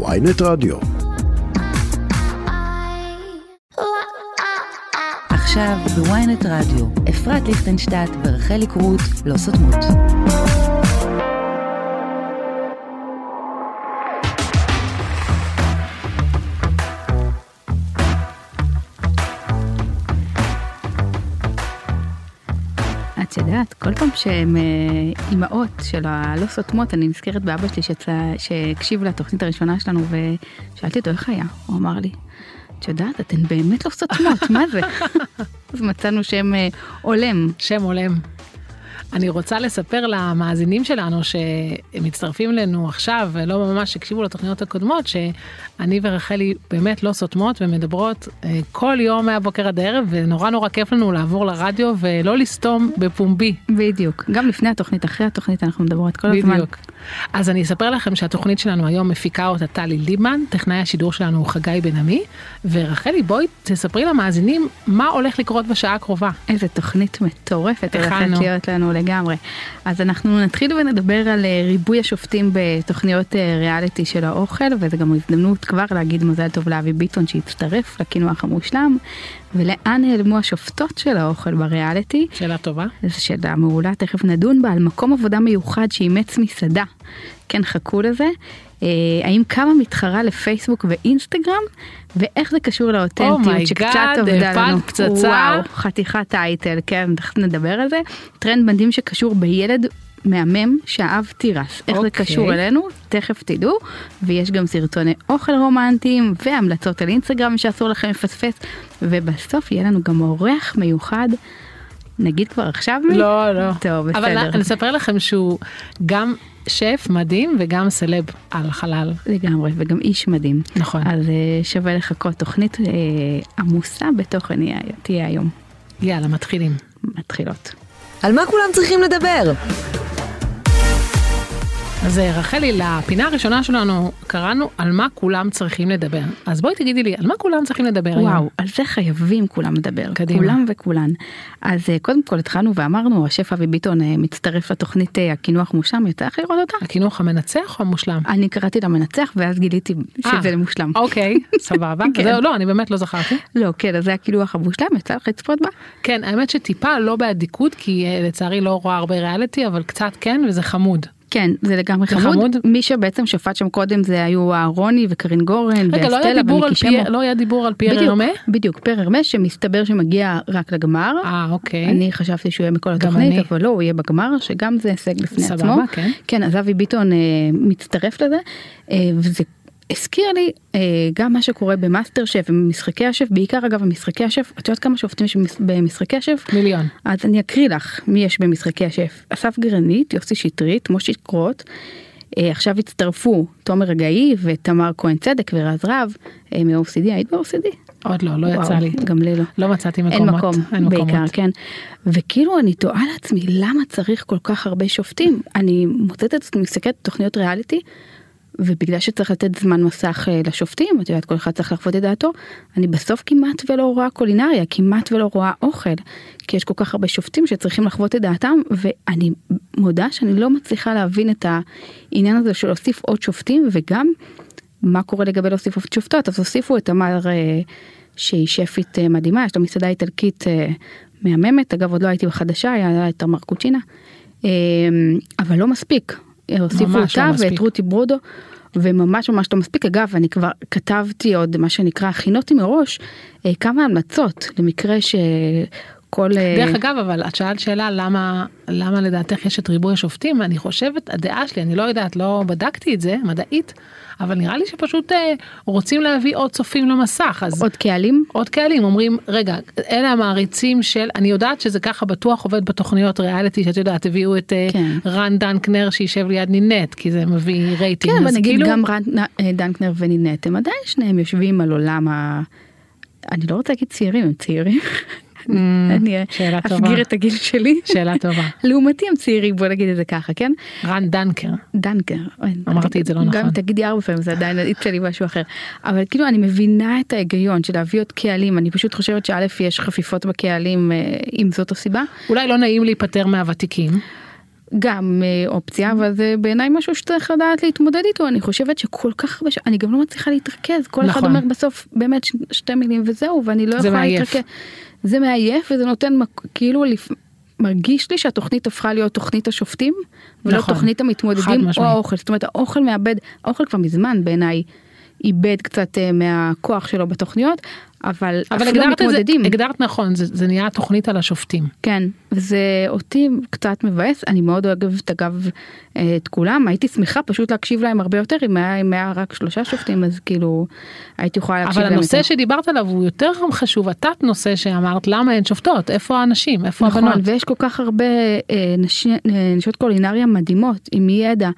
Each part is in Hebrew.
ויינט רדיו. עכשיו בוויינט רדיו, אפרת ליכטנשטט ורחלי קרוט לא סותמות. כל פעם שהן אה, אימהות של הלא סותמות, אני נזכרת באבא שלי שיצא- שהקשיב לתוכנית הראשונה שלנו ושאלתי אותו איך היה, הוא אמר לי, את יודעת, אתן באמת לא סותמות, מה זה? אז מצאנו שם אה, הולם. שם הולם. אני רוצה לספר למאזינים שלנו שמצטרפים אלינו עכשיו ולא ממש הקשיבו לתוכניות הקודמות שאני ורחלי באמת לא סותמות ומדברות אה, כל יום מהבוקר עד הערב ונורא נורא כיף לנו לעבור לרדיו ולא לסתום בפומבי. בדיוק, גם לפני התוכנית, אחרי התוכנית אנחנו מדברות כל הזמן. בדיוק. אז אני אספר לכם שהתוכנית שלנו היום מפיקה אותה טלי ליבמן, טכנאי השידור שלנו הוא חגי בן עמי, ורחלי בואי תספרי למאזינים מה הולך לקרות בשעה הקרובה. איזה תוכנית מטורפת הולכת. להיות לנו לגמרי. אז אנחנו נתחיל ונדבר על אה, ריבוי השופטים בתוכניות אה, ריאליטי של האוכל, וזו גם הזדמנות כבר להגיד מזל טוב לאבי ביטון שהצטרף לקינוח המושלם, ולאן נעלמו השופטות של האוכל בריאליטי. שאלה טובה. זו שאלה מעולה, תכף נדון בה, על מקום עבודה מיוחד שאימץ מסעדה. כן, חכו לזה. אה, האם קמה מתחרה לפייסבוק ואינסטגרם, ואיך זה קשור Oh לאותנטיות my שקצת עבדה הפלת לנו. פצצה. וואו, חתיכת טייטל, כן, תכף נדבר על זה. טרנד מדהים שקשור בילד מהמם שאהב תירס. איך זה אוקיי. קשור אלינו? תכף תדעו. ויש גם סרטוני אוכל רומנטיים והמלצות על אינסטגרם שאסור לכם לפספס. ובסוף יהיה לנו גם אורח מיוחד. נגיד כבר עכשיו מי? לא, לא. טוב, אבל בסדר. אני אספר לכם שהוא גם שף מדהים וגם סלב על חלל. לגמרי, וגם איש מדהים. נכון. אז אה, שווה לחכות, תוכנית אה, עמוסה בתוכן תהיה היום. יאללה, מתחילים. מתחילות. על מה כולם צריכים לדבר? אז אה, רחלי, לפינה הראשונה שלנו קראנו על מה כולם צריכים לדבר. אז בואי תגידי לי, על מה כולם צריכים לדבר היום? וואו, על זה חייבים כולם לדבר, קדימה. כולם וכולן. אז אה, קודם כל התחלנו ואמרנו, השף אבי ביטון אה, מצטרף לתוכנית הקינוח מושלם, יצא לך לראות אותה? הקינוח המנצח או המושלם? אני קראתי למנצח ואז גיליתי שזה אה, מושלם. אוקיי, סבבה. כן. זהו, לא, אני באמת לא זכרתי. לא, כן, אז זה הקינוח המושלם, יצא לך לצפות בה? כן, האמת שטיפה לא באדיקות, כי לצערי לא רואה הרבה ריאליטי, אבל קצת כן, וזה חמוד. כן, זה לגמרי זה חמוד. חמוד? מי שבעצם שפט שם קודם זה היו רוני וקרין גורן רגע, לא היה ואסטלה דיבור על. לא היה דיבור על פייר בדיוק, הרמה? בדיוק, פייר הרמה שמסתבר שמגיע רק לגמר. אה, אוקיי. אני חשבתי שהוא יהיה מכל התוכנית, אני. אבל לא, הוא יהיה בגמר, שגם זה הישג בפני סבבה, עצמו. כן. כן, אז אבי ביטון אה, מצטרף לזה, אה, וזה הזכיר לי אה, גם מה שקורה במאסטר שף ובמשחקי השף, בעיקר אגב במשחקי השף, את יודעת כמה שופטים יש במש- במשחקי השף? מיליון. אז אני אקריא לך מי יש במשחקי השף. אסף גרנית, יוסי שטרית, מושיק רוט. אה, עכשיו הצטרפו תומר רגעי ותמר כהן צדק ורז רב אה, מ-OCD, היית ב-OCD? עוד לא, לא יצא וואו, לי. גם לי לא. לא מצאתי אין מקומות. מקום, אין בעיקר, מקומות. כן. וכאילו אני תוהה לעצמי, למה צריך כל כך הרבה שופטים? אני מוצאת את עצמי מסתכלת בתוכניות ריאליטי, ובגלל שצריך לתת זמן מסך אה, לשופטים, את יודעת, כל אחד צריך לחוות את דעתו, אני בסוף כמעט ולא רואה קולינריה, כמעט ולא רואה אוכל, כי יש כל כך הרבה שופטים שצריכים לחוות את דעתם, ואני מודה שאני לא מצליחה להבין את העניין הזה של להוסיף עוד שופטים, וגם מה קורה לגבי להוסיף עוד שופטות, אז הוסיפו את תמר אה, שהיא שפית אה, מדהימה, יש לה מסעדה איטלקית מהממת, אגב עוד לא הייתי בחדשה, היה את תמר קוצ'ינה, אבל לא מספיק, הוסיפו לא אותה מספיק. ואת רותי ברודו, וממש ממש לא מספיק, אגב אני כבר כתבתי עוד מה שנקרא הכינותי מראש, אה, כמה המלצות למקרה שכל... אה, דרך אגב, אבל את שאלת שאלה למה, למה לדעתך יש את ריבוי השופטים, אני חושבת, הדעה שלי, אני לא יודעת, לא בדקתי את זה, מדעית, אבל נראה לי שפשוט אה, רוצים להביא עוד צופים למסך, אז עוד קהלים? עוד קהלים אומרים, רגע, אלה המעריצים של, אני יודעת שזה ככה בטוח עובד בתוכניות ריאליטי, שאת יודעת, הביאו את אה, כן. רן דנקנר שישב ליד נינט, כי זה מביא רייטינג, כן, אבל נגיד כאילו, גם רן אה, דנקנר ונינט, הם עדיין שניהם יושבים על עולם ה... אני לא רוצה להגיד צעירים, הם צעירים. אני Mm. אסגיר את הגיל שלי. שאלה טובה. לעומתי הם צעירים, בוא נגיד את זה ככה, כן? רן דנקר, דנקר. אמרתי את זה לא גם נכון. אם תגידי ארבע פעמים זה עדיין יצא לי משהו אחר. אבל כאילו אני מבינה את ההיגיון של להביא עוד קהלים, אני פשוט חושבת שא' יש חפיפות בקהלים, אה, אם זאת הסיבה. אולי לא נעים להיפטר מהוותיקים, גם אה, אופציה אבל זה בעיניי משהו שצריך לדעת להתמודד איתו אני חושבת שכל כך הרבה. אני גם לא מצליחה להתרכז כל אחד נכון. אומר בסוף באמת ש- שתי מילים וזהו ואני לא יכולה מעייף. להתרכז. זה מעייף וזה נותן כאילו לפ... מרגיש לי שהתוכנית הפכה להיות תוכנית השופטים ולא נכון. תוכנית המתמודדים או. האוכל זאת אומרת האוכל מאבד האוכל כבר מזמן בעיניי איבד קצת אה, מהכוח שלו בתוכניות אבל אבל הגדרת את זה, הגדרת נכון, זה, זה נהיה תוכנית על השופטים. כן, זה אותי קצת מבאס, אני מאוד אוהבת אגב אה, את כולם, הייתי שמחה פשוט להקשיב להם הרבה יותר, אם היה, אם היה רק שלושה שופטים אז כאילו הייתי יכולה להקשיב אבל להם הנושא יותר. שדיברת עליו הוא יותר חשוב, התת נושא שאמרת למה אין שופטות, איפה האנשים, איפה נכון, הבנות. ויש כל כך הרבה אה, נשי, אה, נשות קולינריה מדהימות, עם ידע,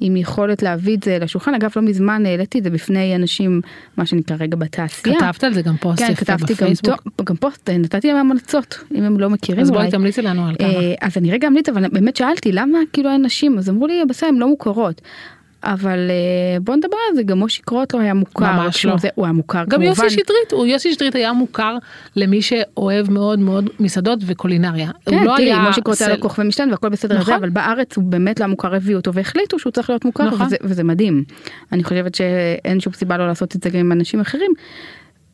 עם יכולת להביא את זה לשולחן, אגב לא מזמן העליתי את זה בפני אנשים, מה שנקרא רגע בתעשייה. כתבת על זה גם פוסט כן, יפה כתבתי גם, בפייסבוק. טוב, גם פוסט, אה, נתתי להם המלצות, אם הם לא מכירים אז אולי. בואי תמליצי לנו על כמה. אה, אז אני רגע אמליץ אבל באמת שאלתי למה כאילו אין נשים אז אמרו לי בסדר הן לא מוכרות. אבל אה, בוא נדבר על זה גם מושי קרוט לא היה מוכר. ממש לא. זה, הוא היה מוכר גם כמובן. יוסי שטרית, הוא יוסי שטרית היה מוכר למי שאוהב מאוד מאוד מסעדות וקולינריה. כן, הוא לא תראי, היה מושי קרוט היה סל- לו כוכבי משתן והכל בסדר נכון. נכון. אבל בארץ הוא באמת לא היה מוכר הביאו אותו והחליטו שהוא צריך להיות מוכר נכון. וזה, וזה מדהים. אני חושבת שאין שום סיבה לא לעשות את זה גם עם אנשים אחרים.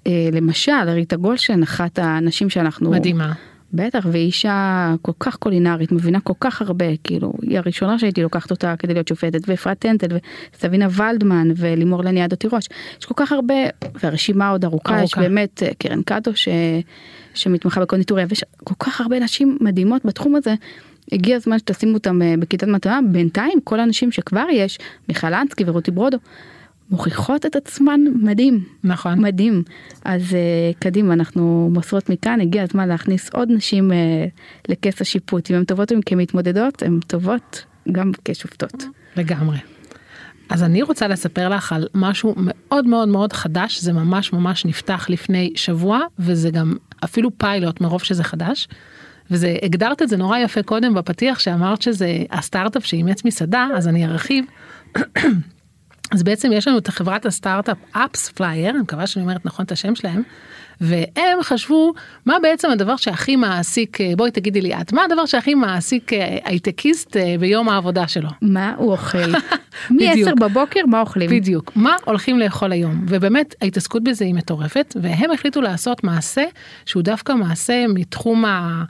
אה, למשל ריטה גולשן אחת האנשים שאנחנו מדהימה. בטח, והיא אישה כל כך קולינרית, מבינה כל כך הרבה, כאילו, היא הראשונה שהייתי לוקחת אותה כדי להיות שופטת, ואפרת טנטל, וסבינה ולדמן, ולימור לניאדו תירוש. יש כל כך הרבה, והרשימה עוד ארוכה, יש ארוכה. באמת אה, קרן קאטו ש... שמתמחה בקונדיטוריה, ויש כל כך הרבה נשים מדהימות בתחום הזה. הגיע הזמן שתשימו אותם אה, בכיתת מטרה, בינתיים כל האנשים שכבר יש, מיכל אנסקי ורותי ברודו, מוכיחות את עצמן מדהים. נכון. מדהים. אז uh, קדימה, אנחנו מוסרות מכאן, הגיע הזמן להכניס עוד נשים uh, לכס השיפוט. אם הן טובות הן כמתמודדות, הן טובות גם כשופטות. לגמרי. אז אני רוצה לספר לך על משהו מאוד מאוד מאוד חדש, זה ממש ממש נפתח לפני שבוע, וזה גם אפילו פיילוט מרוב שזה חדש. וזה, הגדרת את זה נורא יפה קודם בפתיח שאמרת שזה הסטארט-אפ שאימץ מסעדה, אז אני ארחיב. אז בעצם יש לנו את חברת הסטארט-אפ AppsFlyer, אני מקווה שאני אומרת נכון את השם שלהם, והם חשבו מה בעצם הדבר שהכי מעסיק, אה, בואי תגידי לי את, מה הדבר שהכי מעסיק אה, הייטקיסט אה, ביום העבודה שלו. מה הוא אוכל? מ-10 בדיוק. בבוקר מה אוכלים? בדיוק, מה הולכים לאכול היום, ובאמת ההתעסקות בזה היא מטורפת, והם החליטו לעשות מעשה שהוא דווקא מעשה מתחום ה...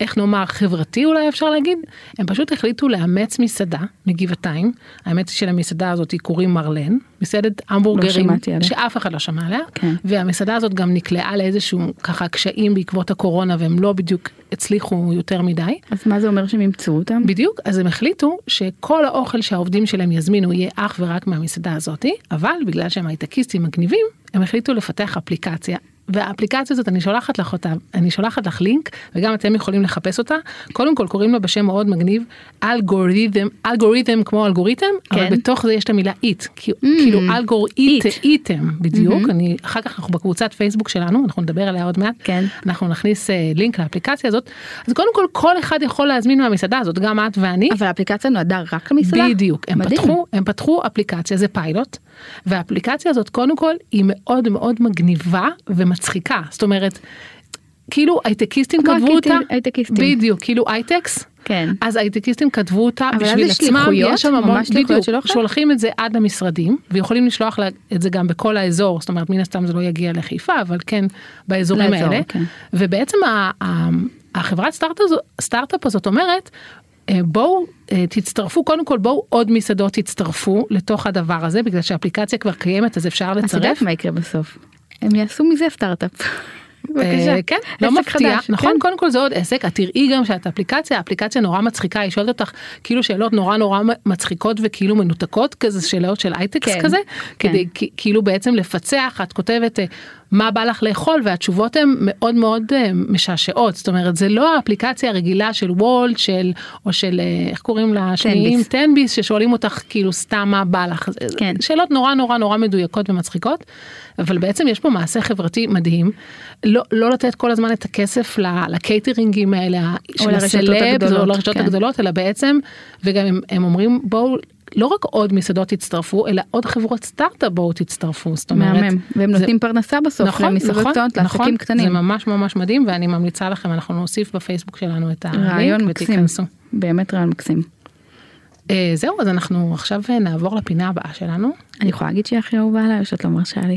איך נאמר חברתי אולי אפשר להגיד, הם פשוט החליטו לאמץ מסעדה מגבעתיים, האמת היא שלמסעדה הזאת קוראים מרלן, מסעדת המבורגרים עליה. שאף אחד לא שמע עליה, כן. והמסעדה הזאת גם נקלעה לאיזשהו ככה קשיים בעקבות הקורונה והם לא בדיוק הצליחו יותר מדי. אז מה זה אומר שהם ימצאו אותם? בדיוק, אז הם החליטו שכל האוכל שהעובדים שלהם יזמינו יהיה אך ורק מהמסעדה הזאתי, אבל בגלל שהם הייטקיסטים מגניבים, הם החליטו לפתח אפליקציה. והאפליקציה הזאת אני שולחת לך אותה, אני שולחת לך לינק וגם אתם יכולים לחפש אותה. קודם כל קוראים לה בשם מאוד מגניב אלגוריתם, אלגוריתם כמו אלגוריתם, כן. אבל בתוך זה יש את המילה איט, כאילו אלגוריתם בדיוק, אני אחר כך אנחנו בקבוצת פייסבוק שלנו, אנחנו נדבר עליה עוד מעט, כן. אנחנו נכניס אה, לינק לאפליקציה הזאת, אז קודם כל כל אחד יכול להזמין מהמסעדה הזאת, גם את ואני. אבל האפליקציה נועדה רק למסעדה? בדיוק, הם מדהים. פתחו, הם פתחו אפליקציה, זה פיילוט, והאפליקציה הזאת קודם כל היא מאוד מאוד מגניבה ומצחיקה, זאת אומרת, כאילו הייטקיסטים כתבו אותה, הייטקיסטים. בדיוק, כאילו הייטקס, כן. אז הייטקיסטים כתבו אותה בשביל עצמם? יש שם המון, בדיוק? שולחים את זה עד למשרדים, ויכולים לשלוח את זה גם בכל האזור, זאת אומרת מן הסתם זה לא יגיע לחיפה, אבל כן באזורים לאזור, האלה, כן. ובעצם החברת סטארט-אפ הזאת אומרת, אה, בואו תצטרפו קודם כל בואו עוד מסעדות תצטרפו לתוך הדבר הזה בגלל שהאפליקציה כבר קיימת אז אפשר את יודעת לצרף. מה יקרה בסוף? הם יעשו מזה סטארט-אפ. בבקשה. אה, כן, לא מפתיע, חדש, נכון? כן. קודם כל זה עוד עסק, את תראי גם שאת אפליקציה, האפליקציה נורא מצחיקה, היא שואלת אותך כאילו שאלות נורא נורא מצחיקות וכאילו מנותקות כזה, שאלות של הייטקס כן, כזה, כן. כדי כאילו בעצם לפצח, את כותבת אה, מה בא לך לאכול והתשובות הן מאוד מאוד אה, משעשעות, זאת אומרת זה לא האפליקציה הרגילה של וולט של או של אה, איך קוראים לה? שניים תן-ביס ששואלים אותך כאילו סתם מה בא לך, כן. שאלות נורא נורא נורא מדויקות ומצחיקות, אבל בעצם יש פה מעשה חברתי מדהים, לא, לא לתת כל הזמן את הכסף לקייטרינגים האלה, של הסלבס, הגדולות, או לרשתות כן. הגדולות, אלא בעצם, וגם הם, הם אומרים בואו, לא רק עוד מסעדות תצטרפו, אלא עוד חברות סטארט-אפ בואו תצטרפו, זאת אומרת, מהמם. והם זה- נותנים פרנסה בסוף נכון, למסעדות נכון, קטנות, נכון, לעסקים קטנים. זה ממש ממש מדהים ואני ממליצה לכם, אנחנו נוסיף בפייסבוק שלנו את הלינק רעיון מקסים. ותיכנסו. באמת רעיון מקסים. אה, זהו אז אנחנו עכשיו אה, נעבור לפינה הבאה שלנו. אני יכולה להגיד שהיא הכי אהובה עליי או שאת לא מרשה לי?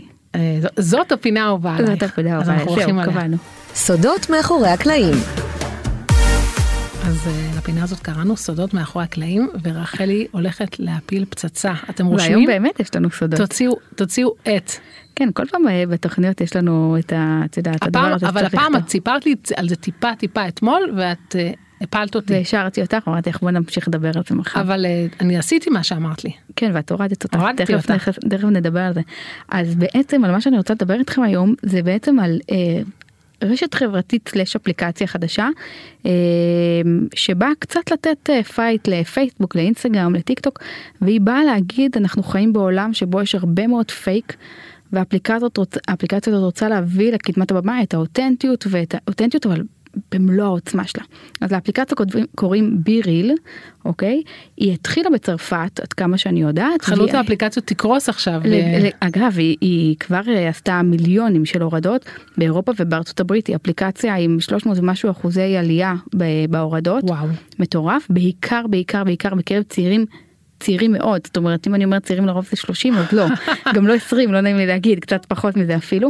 ז- זאת הפינה האהובה עלייך. זאת הפינה אז האהובה אנחנו עליי, הולכים זהו, עליה. קבענו. סודות מאחורי הקלעים. אז אה, לפינה הזאת קראנו סודות מאחורי הקלעים ורחלי הולכת להפיל פצצה. אתם רושמים? והיום באמת יש לנו סודות. תוציאו תוציאו את. כן, כל פעם אה, בתוכניות יש לנו את ה... את יודעת, הדבר הפעם, הזה אבל שצריך הפעם לכתוב. את סיפרת לי על זה טיפה טיפה אתמול ואת אה, הפלת אותי. והשארתי אותך, אמרתי לך בוא נמשיך לדבר על זה מחר. אבל אני עשיתי מה שאמרת לי. כן, ואת הורדת אותה, הורדתי אותה. תכף, נדבר על זה. אז בעצם על מה שאני רוצה לדבר איתכם היום זה בעצם על רשת חברתית slash אפליקציה חדשה אה, שבאה קצת לתת אה, fight לפייסבוק, לאינסטגרם, לטיק טוק והיא באה להגיד אנחנו חיים בעולם שבו יש הרבה מאוד פייק. והאפליקציה הזאת רוצה להביא לקדמת הבמה את האותנטיות ואת האותנטיות אבל במלוא העוצמה שלה. אז לאפליקציה כותבים- קוראים בי ריל, אוקיי? היא התחילה בצרפת עד כמה שאני יודעת. חנות והיא- האפליקציות תקרוס עכשיו. ל- אה, ל- אגב היא, היא כבר אה, עשתה מיליונים של הורדות באירופה ובארצות הברית היא אפליקציה עם 300 ומשהו אחוזי עלייה בהורדות וואו. מטורף בעיקר בעיקר בעיקר בקרב צעירים. צעירים מאוד זאת אומרת אם אני אומרת צעירים לרוב זה 30 אז לא. גם לא 20 לא נעים לי להגיד קצת פחות מזה אפילו.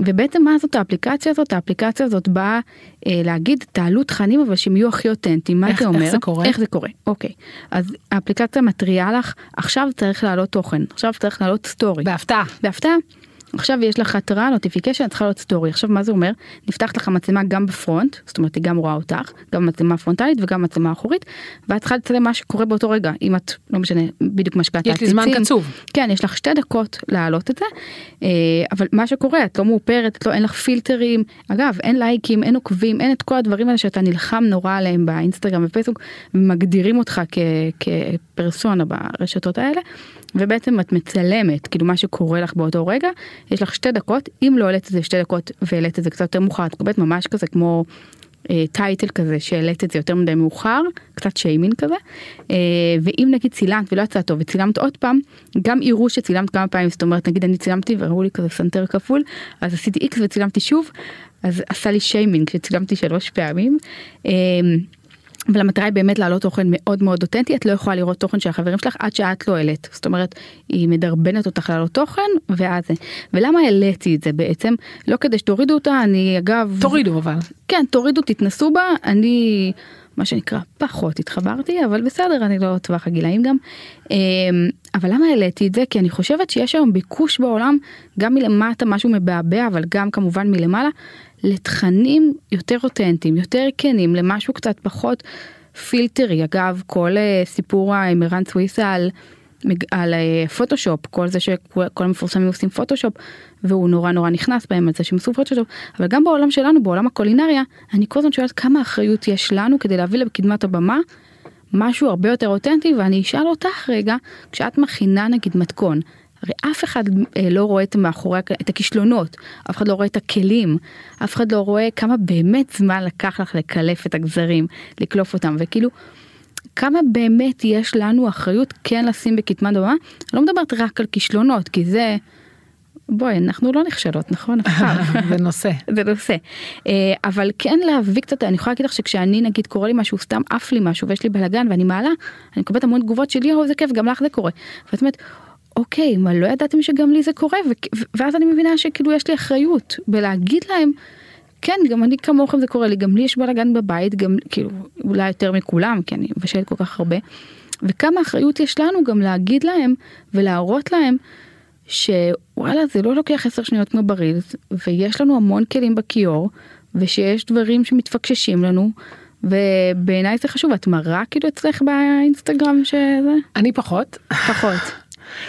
ובעצם מה זאת האפליקציה הזאת? האפליקציה הזאת באה אה, להגיד תעלו תכנים אבל שהם יהיו הכי אותנטיים. מה איך- זה איך אומר? זה קורה? איך זה קורה? אוקיי. אז האפליקציה מתריעה לך עכשיו צריך לעלות תוכן עכשיו צריך לעלות סטורי. בהפתעה. בהפתעה. עכשיו יש לך התראה notification צריכה להיות סטורי עכשיו מה זה אומר? נפתחת לך מצלמה גם ב front זאת אומרת היא גם רואה אותך גם מצלמה פרונטלית וגם מצלמה אחורית ואת צריכה לצלם מה שקורה באותו רגע אם את לא משנה בדיוק מה שקלטת יש לי זמן קצוב. כן יש לך שתי דקות להעלות את זה אה, אבל מה שקורה את לא מאופרת את לא אין לך פילטרים. אגב אין לייקים אין עוקבים אין את כל הדברים האלה שאתה נלחם נורא עליהם באינסטגרם ופייסבוק ומגדירים אותך כ- כפרסונה ברשתות האלה ובעצם את מצלמת כאילו מה שקורה לך באותו רגע יש לך שתי דקות אם לא העלית את זה שתי דקות והעלית את זה קצת יותר מאוחר את מקבלת ממש כזה כמו אה, title כזה שהעלית את זה יותר מדי מאוחר קצת שיימינג כזה אה, ואם נגיד צילמת ולא יצא טוב וצילמת עוד פעם גם יראו שצילמת כמה פעמים זאת אומרת נגיד אני צילמתי וראו לי כזה סנטר כפול אז עשיתי איקס וצילמתי שוב אז עשה לי שיימינג שצילמתי שלוש פעמים. אה, אבל המטרה היא באמת להעלות תוכן מאוד מאוד אותנטי. את לא יכולה לראות תוכן של החברים שלך עד שאת לא העלית. זאת אומרת היא מדרבנת אותך להעלות תוכן ואז ולמה העליתי את זה בעצם? לא כדי שתורידו אותה אני אגב תורידו אבל. כן תורידו תתנסו בה. אני מה שנקרא פחות התחברתי אבל בסדר אני לא טווח הגילאים גם. אמ, אבל למה העליתי את זה? כי אני חושבת שיש היום ביקוש בעולם גם מלמטה משהו מבעבע אבל גם כמובן מלמעלה לתכנים יותר אותנטיים יותר כנים למשהו קצת פחות פילטרי אגב כל אה, סיפור האמרן סוויסה על. על אה, פוטושופ כל זה שכל המפורסמים עושים פוטושופ והוא נורא נורא נכנס בהם על זה שהם עשו פוטושופ אבל גם בעולם שלנו בעולם הקולינריה אני כל הזמן שואלת כמה אחריות יש לנו כדי להביא לקדמת הבמה משהו הרבה יותר אותנטי ואני אשאל אותך רגע כשאת מכינה נגיד מתכון. הרי אף אחד אה, לא רואה את מאחורי את הכישלונות, אף אחד לא רואה את הכלים, אף אחד לא רואה כמה באמת זמן לקח לך לקלף את הגזרים, לקלוף אותם, וכאילו כמה באמת יש לנו אחריות כן לשים בקדמת הבמה, אני לא מדברת רק על כישלונות, כי זה, בואי, אנחנו לא נכשלות, נכון? זה נושא. זה נושא. אה, אבל כן להביא קצת, אני יכולה להגיד לך שכשאני נגיד קורה לי משהו, סתם עף לי משהו ויש לי בלאגן ואני מעלה, אני מקבלת המון תגובות שלי, או איזה כיף, גם לך זה קורה. ואת אומרת, אוקיי, מה לא ידעתם שגם לי זה קורה? ו- ואז אני מבינה שכאילו יש לי אחריות בלהגיד להם, כן, גם אני כמוכם זה קורה לי, גם לי יש בלאגן בבית, גם כאילו, אולי יותר מכולם, כי אני מבשלת כל כך הרבה. וכמה אחריות יש לנו גם להגיד להם ולהראות להם שוואלה זה לא לוקח עשר שניות כמו ברילס ויש לנו המון כלים בכיור ושיש דברים שמתפקששים לנו ובעיניי זה חשוב את מראה כאילו אצלך באינסטגרם שזה אני פחות. פחות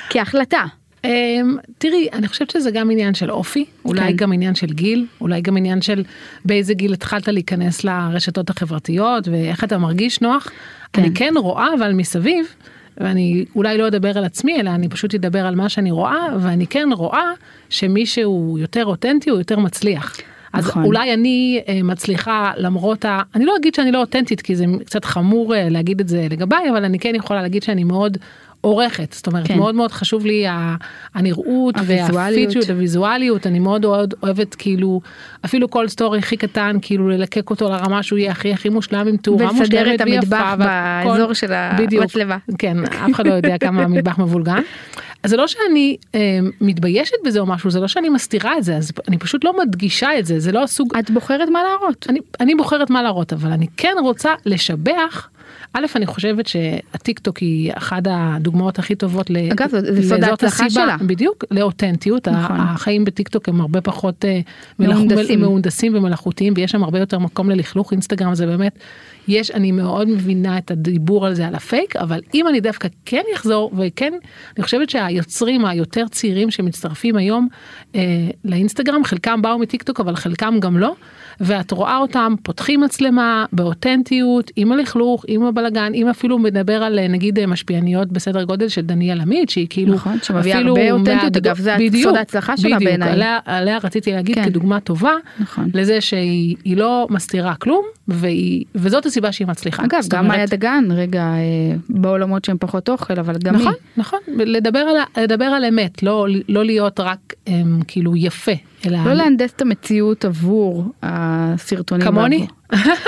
כהחלטה אמ, תראי, אני חושבת שזה גם עניין של אופי, אולי כן. גם עניין של גיל, אולי גם עניין של באיזה גיל התחלת להיכנס לרשתות החברתיות ואיך אתה מרגיש נוח. כן. אני כן רואה אבל מסביב, ואני אולי לא אדבר על עצמי אלא אני פשוט אדבר על מה שאני רואה ואני כן רואה שמי שהוא יותר אותנטי הוא יותר מצליח. אז נכון. אולי אני אה, מצליחה למרות ה... אני לא אגיד שאני לא אותנטית כי זה קצת חמור אה, להגיד את זה לגביי אבל אני כן יכולה להגיד שאני מאוד עורכת, זאת אומרת כן. מאוד מאוד חשוב לי הנראות. והפיצ'יות, הוויזואליות, אני מאוד מאוד אוהבת כאילו אפילו כל סטורי הכי קטן כאילו ללקק אותו לרמה שהוא יהיה הכי הכי מושלם עם תאורה ולסדר מושלמת את ויפה. המטבח והכל- באזור של בדיוק. המצלבה. כן, אף אחד לא יודע כמה המטבח מבולגן. אז זה לא שאני אה, מתביישת בזה או משהו, זה לא שאני מסתירה את זה, אז אני פשוט לא מדגישה את זה, זה לא הסוג, את בוחרת מה להראות. אני, אני בוחרת מה להראות, אבל אני כן רוצה לשבח. א', אני חושבת שהטיק טוק היא אחת הדוגמאות הכי טובות ל... אגב, זה- סוד ההצלחה הסיבה, שלה. בדיוק, לאותנטיות. נכון. החיים בטיק טוק הם הרבה פחות אה, מהונדסים. מהונדסים ומלאכותיים, ויש שם הרבה יותר מקום ללכלוך. אינסטגרם זה באמת, יש, אני מאוד מבינה את הדיבור על זה, על הפייק, אבל אם אני דווקא כן אחזור, וכן, אני חושבת שהיוצרים היותר צעירים שמצטרפים היום אה, לאינסטגרם, חלקם באו מטיק טוק, אבל חלקם גם לא. ואת רואה אותם פותחים מצלמה באותנטיות עם הלכלוך עם הבלגן אם אפילו מדבר על אה, נגיד אה, משפיעניות בסדר גודל של דניאל עמית שהיא כאילו נכון, שמביאה הרבה אותנטיות, אגב, זה סוד ההצלחה שלה בעיניי. עליה, עליה רציתי להגיד כן. כדוגמה טובה נכון. לזה שהיא היא לא מסתירה כלום והיא וזאת הסיבה שהיא מצליחה. אגב, גם מאיה דגן, רגע, אה, בעולמות שהם פחות אוכל, אבל גם נכון, היא. נכון, לדבר על, לדבר על אמת, לא, לא להיות רק הם, כאילו יפה, אלא לא להנדס את המציאות עבור הסרטונים. כמוני?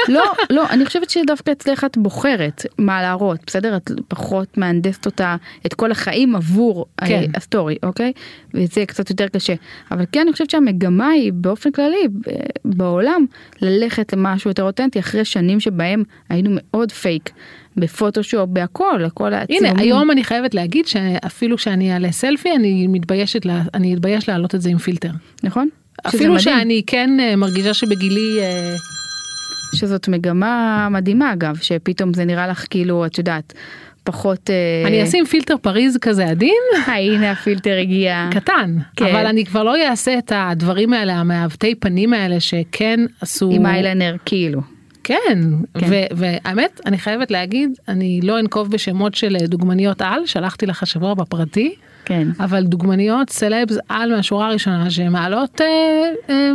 לא, לא, אני חושבת שדווקא אצלך את בוחרת מה להראות, בסדר? את פחות מהנדסת אותה, את כל החיים עבור כן. כן. הסטורי, אוקיי? וזה קצת יותר קשה. אבל כן, אני חושבת שהמגמה היא באופן כללי ב- בעולם ללכת למשהו יותר אותנטי אחרי שנים שבהם היינו מאוד פייק. בפוטושופ, בהכל, הכל הצילומים. הנה היום אני חייבת להגיד שאפילו שאני אעלה סלפי אני מתביישת לה, אני אתבייש להעלות את זה עם פילטר. נכון? אפילו. שאני כן אה, מרגישה שבגילי אה, שזאת מגמה מדהימה אגב, שפתאום זה נראה לך כאילו, את יודעת, פחות... אה, אני אשים פילטר freeze כזה עדין הנה הפילטר הגיע. קטן כן. אבל אני כבר לא אעשה את הדברים האלה המעוותי פנים האלה שכן עשו עם eyeliner כאילו. כן, כן. והאמת אני חייבת להגיד אני לא אנקוב בשמות של אה, דוגמניות על שלחתי לך השבוע בפרטי כן. אבל דוגמניות סלבס על מהשורה הראשונה שמעלות אה, אה,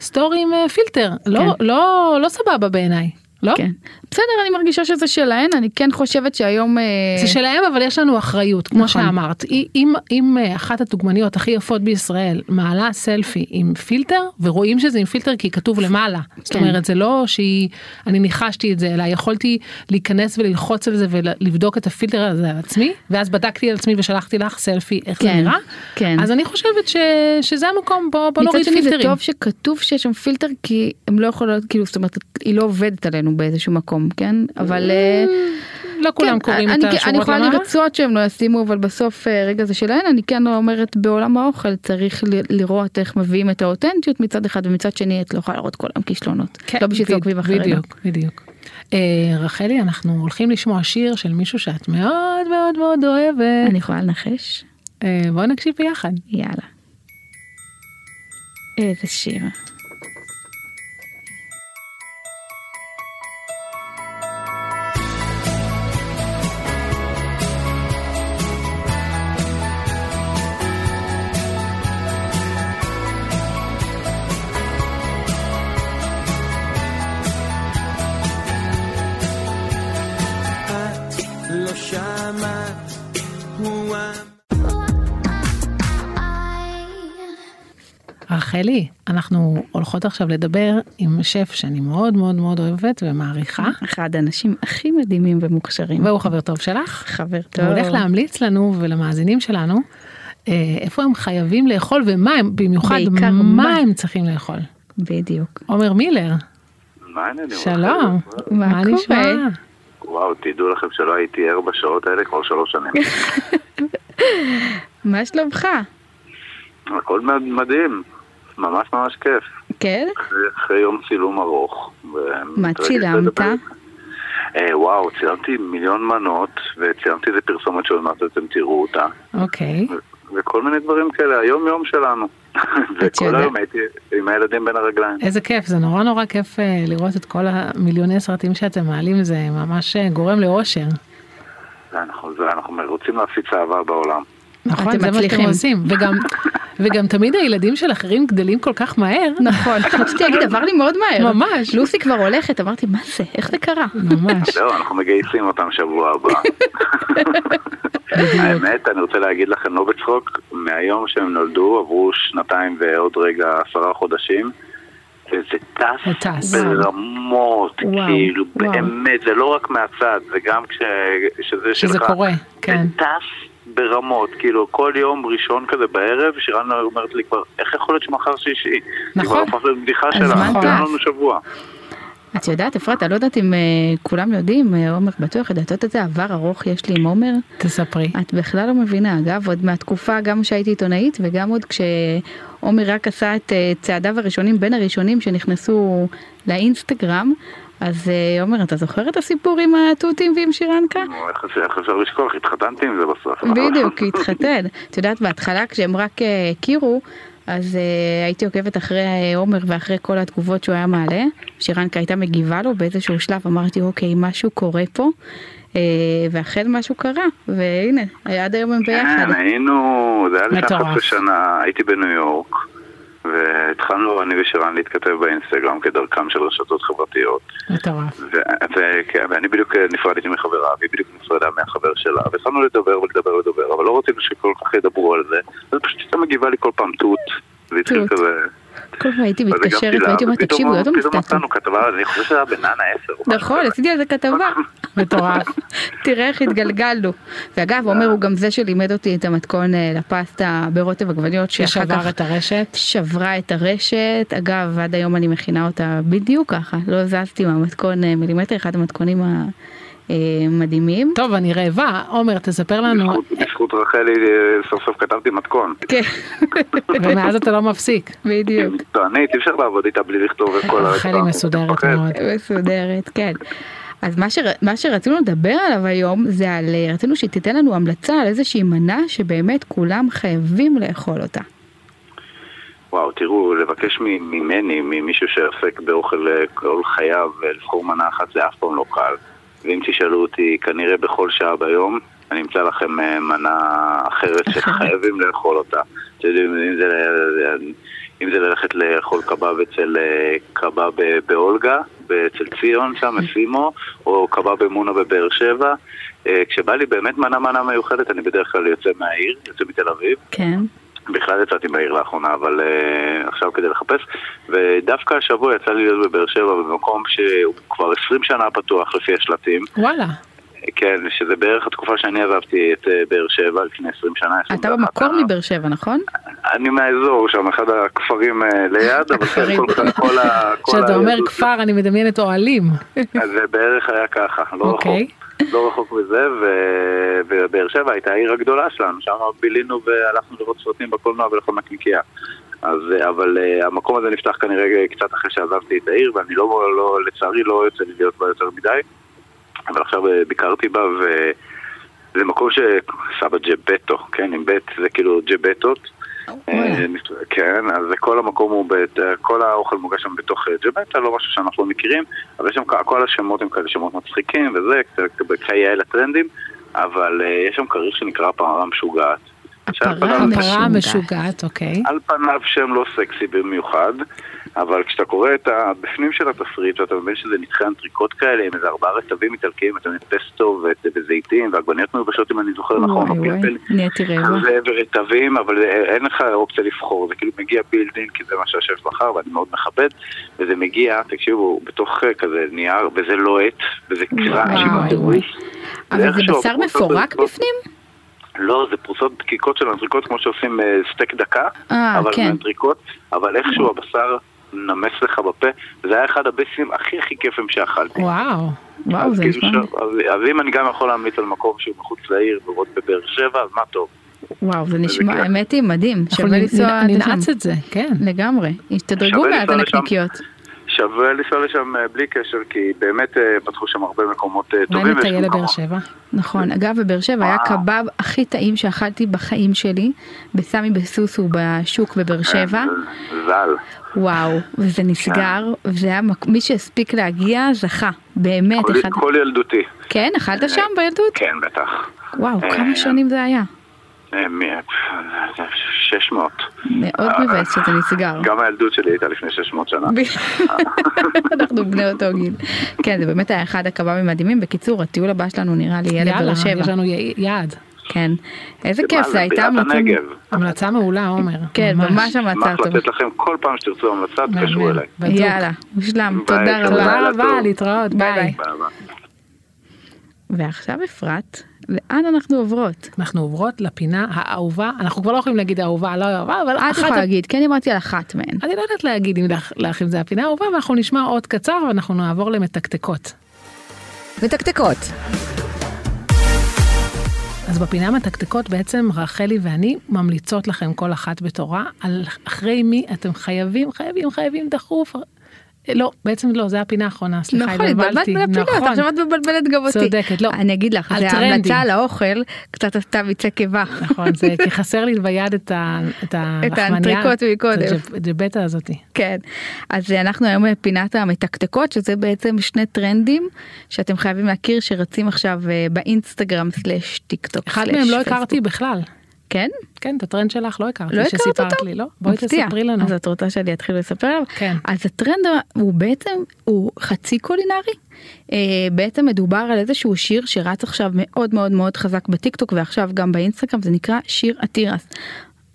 סטורי עם אה, פילטר לא כן. לא לא סבבה בעיניי לא כן. בסדר, אני מרגישה שזה שלהן, אני כן חושבת שהיום... אה, זה שלהם אבל יש לנו אחריות כמו נכון. שאמרת אם אם אה, אחת הדוגמניות הכי יפות בישראל מעלה סלפי עם פילטר ורואים שזה עם פילטר כי כתוב למעלה זאת כן. אומרת זה לא שהיא אני ניחשתי את זה אלא יכולתי להיכנס וללחוץ על זה ולבדוק את הפילטר הזה על עצמי ואז בדקתי על עצמי ושלחתי לך סלפי איך זה כן, נראה כן. אז אני חושבת ש, שזה המקום בוא בוא מצד נוריד שני זה פילטרים. טוב שכתוב שיש שם פילטר כי הם לא יכולות כאילו זאת אומרת היא לא עובדת עלינו באיזשהו מקום כן אבל אה, לא כולם כן, קוראים אני, את אני השורות יכולה למעלה. לרצות שהם לא ישימו אבל בסוף אה, רגע זה שלהן אני כן אומרת בעולם האוכל צריך לראות איך מביאים את האותנטיות מצד אחד ומצד שני את לא יכולה לראות כל היום כישלונות כן, לא בשביל זה עוקבים אחרינו. בדיוק, בדיוק. אה, רחלי, אנחנו הולכים לשמוע שיר של מישהו שאת מאוד מאוד מאוד אוהבת. אני יכולה לנחש בואי נקשיב ביחד. יאללה. איזה שיר. רחלי, אנחנו הולכות עכשיו לדבר עם שף שאני מאוד מאוד מאוד אוהבת ומעריכה, אחד האנשים הכי מדהימים ומוכשרים. והוא חבר טוב שלך. חבר טוב. הוא הולך להמליץ לנו ולמאזינים שלנו אה, איפה הם חייבים לאכול ומה הם, במיוחד מה מה. הם צריכים לאכול. בדיוק. עומר מילר, מה העניינים? שלום. מה? נשמע? וואו, תדעו לכם שלא הייתי ער בשעות האלה כבר שלוש שנים. מה שלומך? הכל מדהים, ממש ממש כיף. כן? אחרי, יום צילום ארוך. מה צילמת? אה, וואו, צילמתי מיליון מנות, וצילמתי איזה פרסומת שעוד מעט אתם תראו אותה. אוקיי. וכל מיני דברים כאלה, היום יום שלנו. וכל היום הייתי עם הילדים בין הרגליים. איזה כיף, זה נורא נורא כיף אה, לראות את כל המיליוני סרטים שאתם מעלים, זה ממש אה, גורם לאושר. ואנחנו, זה, אנחנו רוצים להפיץ אהבה בעולם. נכון, זה מה שאתם. עושים, וגם וגם תמיד הילדים של אחרים גדלים כל כך מהר. נכון, רציתי להגיד, עבר לי מאוד מהר. ממש. לוסי כבר הולכת, אמרתי, מה זה? איך זה קרה? ממש. זהו, אנחנו מגייסים אותם שבוע הבא. האמת, אני רוצה להגיד לכם, לא בצחוק, מהיום שהם נולדו, עברו שנתיים ועוד רגע עשרה חודשים. וזה זה טס טס. ברמות, וואו, כאילו, וואו. באמת, זה לא רק מהצד, זה גם כש... שזה שזה שלך. קורה, כן. זה טס ברמות, כאילו, כל יום ראשון כזה בערב, שירן אומרת לי כבר, איך יכול להיות שמחר שישי? נכון. זה כבר הפך להיות בדיחה הזמן שלה, תן. לנו שבוע. את יודעת, אפרת, אני לא יודעת אם אה, כולם יודעים, אה, עומר בטוח יודעת איזה עבר ארוך יש לי עם עומר. תספרי. את בכלל לא מבינה, אגב, עוד מהתקופה גם שהייתי עיתונאית וגם עוד כשעומר רק עשה את אה, צעדיו הראשונים, בין הראשונים שנכנסו לאינסטגרם, אז אה, עומר, אתה זוכר את הסיפור עם התותים ועם שירנקה? איך אפשר- לשכוח? התחתנתי עם זה בסוף. בדיוק, התחתן. את יודעת, בהתחלה כשהם רק אה, הכירו, אז אה, הייתי עוקבת אחרי עומר ואחרי כל התגובות שהוא היה מעלה. שירנקה הייתה מגיבה לו באיזשהו שלב, אמרתי, אוקיי, משהו קורה פה. ואכן משהו קרה, והנה, עד היום הם ביחד. כן, היינו, זה היה לפני. חצי שנה, הייתי בניו יורק, והתחלנו אני ושרן להתכתב באינסטגרם כדרכם של רשתות חברתיות. מטורף. כן, ואני בדיוק נפרדתי מחברה, והיא בדיוק נפרדה מהחבר שלה, והתחלנו לדבר ולדבר ולדבר, אבל לא רצינו שכל כך ידברו על זה, אז פשוט הייתה מגיבה לי כל פעם תות, והתחיל. כזה... כל פעם הייתי מתקשרת והייתי אומרת, תקשיבו, לא פתאום. מצאנו כתבה, אני חושב שזה היה בננה 10. או משהו נכון. עשיתי על זה כתבה. מטורף. תראה איך התגלגלנו. ואגב, עומר הוא גם זה שלימד אותי את המתכון אה, לפסטה ברוטב עגבניות, שאחר ששבר את הרשת. שברה את הרשת. אגב, עד היום אני מכינה אותה בדיוק ככה, לא זזתי מהמתכון אה, מילימטר, אחד המתכונים המדהימים. טוב, אני רעבה. עומר, תספר לנו, בזכות- רחלי אה, סוף סוף כתבתי מתכון. כן, ומאז אתה לא מפסיק. בדיוק. מקצוענית, אי אפשר לעבוד איתה בלי לכתוב את כל הרצפה. רחלי מסודרת מפחד. מאוד. מסודרת, כן. אז מה, שר, מה שרצינו לדבר עליו היום זה על, אה, רצינו שתיתן לנו המלצה על איזושהי מנה שבאמת כולם חייבים לאכול אותה. וואו, תראו, לבקש מ- ממני, ממישהו שעוסק באוכל אה, כל חייו, אה, לבחור מנה אחת זה אף פעם לא קל. ואם תשאלו אותי, כנראה בכל שעה ביום, אני אמצא לכם אה, מנה אחרת שחייבים לאכול אותה. אתם יודעים, אם זה, אם זה ללכת לאכול קבב אצל אה, קבב באולגה, אצל ציון שם, אסימו, או קבב במונה בבאר שבע. אה, כשבא לי באמת מנה מנה מיוחדת, אני בדרך כלל יוצא מהעיר, יוצא מתל אביב. כן. בכלל יצאתי בעיר לאחרונה, אבל uh, עכשיו כדי לחפש. ודווקא השבוע יצא לי להיות בבאר שבע, במקום שהוא כבר 20 שנה פתוח לפי השלטים. וואלה. כן, שזה בערך התקופה שאני עזבתי את uh, באר שבע לפני 20 שנה. אתה 21 במקור. מבאר שבע, נכון? אני מהאזור שם, אחד הכפרים uh, ליד, אבל כן. כל, כל ה... כשאתה אומר כפר, אני מדמיינת אוהלים. אז זה בערך היה ככה, לא אוקיי. רחוק. לא רחוק מזה, ובאר שבע הייתה העיר הגדולה שלנו, שם בילינו והלכנו לראות סרטים בקולנוע ולאכול נקניקייה. אז, אה, אבל uh, המקום הזה נפתח כנראה קצת אחרי שעזבתי את העיר, ואני לא, לא לצערי לא יוצא לי להיות בה יותר מדי, אבל עכשיו אה, ביקרתי בה, וזה מקום שסבא ג'בטו, כן, עם בית, זה כאילו ג'בטות. אה, כן, אז כל המקום הוא, בת, כל האוכל מוגש שם בתוך אה, ג'בטה, לא משהו שאנחנו לא מכירים, אבל יש שם כל השמות הם כאלה שמות מצחיקים וזה, כיאה לטרנדים, אבל אה, יש שם כריך שנקרא פרה משוגעת. הפרה הפרה משוגעת. המשוגעת, אוקיי. על פניו שם לא סקסי במיוחד, אבל כשאתה קורא את הבפנים של התפריט ואתה מבין שזה נתחי אנטריקוט כאלה עם איזה ארבעה רטבים איטלקיים, אתה מבין פסטו וזיתים ועגבניות מיובשות אם אני זוכר נכון, או פלפל. נהייתי רעבה. זה ורטבים, אבל אין לך אופציה לבחור, זה כאילו מגיע built in, כי זה מה שהשף בחר, ואני מאוד מכבד, וזה מגיע, תקשיבו, בתוך אה, כזה נייר, וזה לוהט, וזה אמרו, וואי. אבל זה בשר מפורק בפנים? לא, זה פרוסות דקיקות של אנטריקוט, כמו שעושים אה, סטייק דקה, אה, אבל כן. מאנטריקוט, אבל איכשהו הבשר נמס לך בפה, וזה היה אחד הביסים הכי הכי כיפים שאכלתי. וואו. וואו, זה כאילו נשמע... אז- אז אם אני גם יכול להמליץ על מקום שהוא מחוץ לעיר, ועוד בבאר שבע, אז מה טוב. וואו, זה נשמע. האמת היא מדהים, שווה לנסוע ננעץ. את זה, כן. לגמרי, תדרגו שווה בעד לנסוע לשם. הנקניקיות. שווה לנסוע לשם אה, בלי קשר, כי באמת אה, פתחו שם הרבה מקומות אה, אולי טובים. ויש נטייל לבאר שבע. נכון, אגב בבאר שבע היה. קבב הכי טעים שאכלתי בחיים שלי, בסמי בסוסו בשוק בבאר שבע, כן, ז"ל. וואו, וזה נסגר, וזה היה, מי שהספיק להגיע זכה, באמת, כל- ילדותי. כן, אכלת שם בילדות? כן, בטח. וואו, כמה שנים זה היה? אה, מי- 600. מאוד מבאס שזה נסגר. גם הילדות שלי הייתה לפני 600 שנה. אנחנו בני אותו גיל. כן, זה באמת היה אחד הקב"מים מדהימים. בקיצור, הטיול הבא שלנו נראה לי ילד יאללה, באר שבע. יש לנו יעד. כן. איזה כיף, זה הייתה המלצה. מעולה, עומר. כן, ממש אשמח המלצה טובה. לתת לכם כל פעם שתרצו המלצה, מהמם. תתקשרו אליי. יאללה, מושלם, תודה. רבה. תודה רבה. להתראות, ביי, ביי. ביי. ביי ביי. ועכשיו אפרת, לאן אנחנו עוברות? אנחנו עוברות לפינה האהובה, אנחנו כבר לא יכולים להגיד האהובה, לא אהובה, אבל את אחת... יכולה להגיד, כן דיברתי על אחת מהן. אני לא יודעת להגיד אם לך אם זה הפינה האהובה, ואנחנו נשמע עוד קצר ואנחנו נעבור למתקתקות. מתקתקות. אז בפינה מתקתקות בעצם רחלי ואני ממליצות לכם כל אחת בתורה על אחרי מי אתם חייבים, חייבים, חייבים דחוף. לא, בעצם לא, זה הפינה האחרונה, סליחה, נכון, התבלבלת בין הפינות, נכון. עכשיו את מבלבלת גם אותי. צודקת, לא. אני אגיד לך, זה. ההמלצה על האוכל, קצת עשתה ביצי קיבה. נכון, זה כי חסר לי ביד את ה- את הלחמניה. האנטריקוט מקודם. את הג'בטה הזאתי. כן, אז אנחנו היום בפינת המתקתקות, שזה בעצם שני טרנדים שאתם חייבים להכיר שרצים עכשיו אה, באינסטגרם slash טיק טוק. אחד מהם לא. הכרתי בכלל. כן? כן, את הטרנד שלך לא הכרתי, לא שסיפרת? לי, לא? בואי מפתיע. תספרי לנו. אז את רוצה שאני אתחיל לספר עליו? כן. אז הטרנד הוא בעצם, הוא חצי קולינרי. אה, בעצם מדובר על איזשהו שיר שרץ עכשיו מאוד מאוד מאוד חזק בטיקטוק ועכשיו גם באינסטגרם, זה נקרא שיר התירס.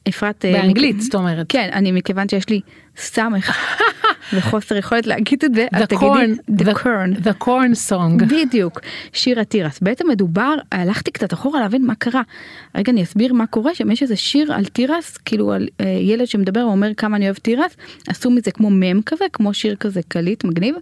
אפרת... אה, באנגלית, מכ- זאת אומרת. כן, אני מכיוון שיש לי סמך וחוסר יכולת להגיד את זה, אז תגידי the- corn. the corn song. בדיוק, שיר התירס. בעצם מדובר, הלכתי קצת אחורה להבין מה קרה. רגע אני אסביר מה קורה, שם יש איזה שיר על תירס, כאילו על אה, ילד שמדבר ואומר כמה אני אוהב תירס, עשו מזה כמו מם כזה, כמו שיר כזה קליט מגניב.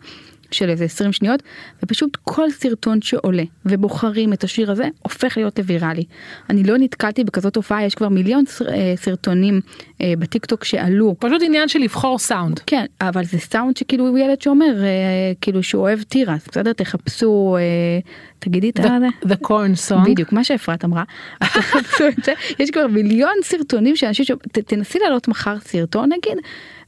של איזה 20 שניות ופשוט כל סרטון שעולה ובוחרים את השיר הזה הופך להיות לוויראלי. אני לא נתקלתי בכזאת תופעה יש כבר מיליון אה, סרטונים אה, בטיקטוק שעלו פשוט עניין של לבחור סאונד. כן, אבל זה סאונד שכאילו הוא ילד שאומר, אה, כאילו שהוא אוהב תירס, בסדר? תחפשו, תגידי את The, זה. the corn song. בדיוק, מה שאפרת אמרה, אז תחפשו את זה, יש כבר מיליון סרטונים שאנשים, ש... תנסי להעלות מחר סרטון נגיד,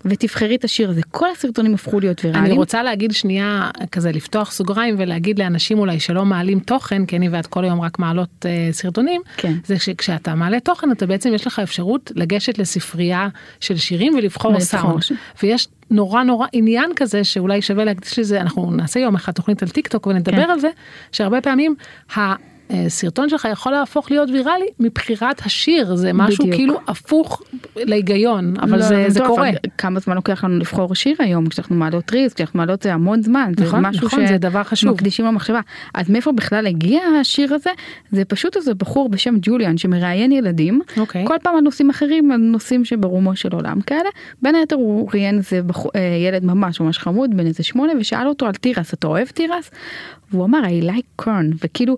ותבחרי את השיר הזה, כל הסרטונים הפכו להיות אני ויראליים. רוצה להגיד שנייה כזה לפתוח סוגריים ולהגיד לאנשים אולי שלא מעלים תוכן כי אני ואת כל היום רק מעלות אה, סרטונים כן. זה שכשאתה מעלה תוכן אתה בעצם יש לך אפשרות לגשת לספרייה של שירים ולבחור ולבחור סאונד ש- ויש נורא נורא עניין כזה שאולי שווה להקדיש לזה אנחנו נעשה יום אחד תוכנית על טיק טוק ונדבר כן. על זה שהרבה פעמים. ה- סרטון שלך יכול להפוך להיות ויראלי מבחירת השיר זה משהו בדיוק. כאילו הפוך להיגיון אבל לא, זה, זה טוב, קורה. כמה זמן לוקח לנו לבחור שיר היום כשאנחנו מעלות ריז כשאנחנו מעלות זה המון זמן זה נכון, משהו נכון, זה דבר חשוב. שמקדישים לו מחשבה אז מאיפה בכלל הגיע השיר הזה זה פשוט איזה בחור בשם ג'וליאן שמראיין ילדים אוקיי. כל פעם על נושאים אחרים על נושאים שברומו של עולם כאלה בין היתר הוא ראיין איזה בחור, אה, ילד ממש ממש חמוד בן איזה שמונה ושאל אותו על תירס אתה אוהב תירס והוא אמר I like corn וכאילו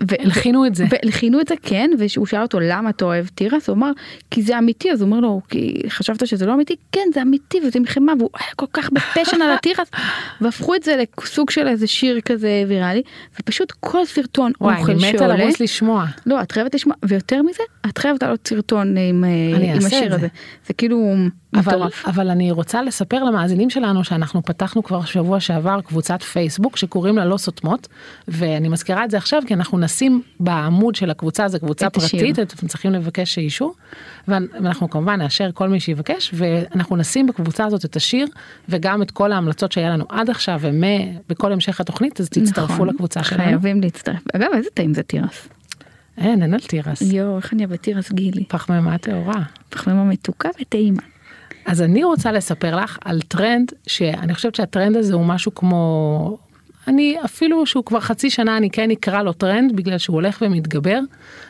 והס- ו- הלחינו את זה. והלחינו את זה כן והוא שאל אותו למה אתה אוהב תירס הוא אמר כי זה אמיתי אז הוא אומר לו כי חשבת שזה לא אמיתי כן זה אמיתי וזה מלחמה והוא היה כל כך בפשן על התירס והפכו את זה לסוג של איזה שיר כזה ויראלי ופשוט כל סרטון וואי אוכל אני מתה שעולה לרוץ לשמוע. לא את חייבת לשמוע ויותר מזה את חייבת לעלות סרטון עם, אה, עם השיר. הזה זה כאילו אבל, מטורף. אבל אני רוצה לספר למאזינים שלנו שאנחנו פתחנו כבר שבוע שעבר קבוצת פייסבוק שקוראים לה לא סותמות ואני מזכירה את זה עכשיו כי אנחנו נשים בעמוד של הקבוצה זה קבוצה את השיר. פרטית אתם צריכים לבקש אישור ואנחנו כמובן נאשר כל מי שיבקש ואנחנו נשים בקבוצה הזאת את השיר וגם את כל ההמלצות שהיה לנו עד עכשיו ובכל המשך התוכנית אז תצטרפו נכון, לקבוצה שלנו. חייבים להצטרף אגב איזה טעים זה תירס. אין אין על תירס. יואו איך אני אוהבת תירס גילי. פחמימה טהורה. פחמימה מתוקה וטעימה. אז אני רוצה לספר לך על טרנד שאני חושבת שהטרנד הזה הוא משהו כמו אני אפילו שהוא כבר חצי שנה אני כן אקרא לו טרנד בגלל שהוא הולך ומתגבר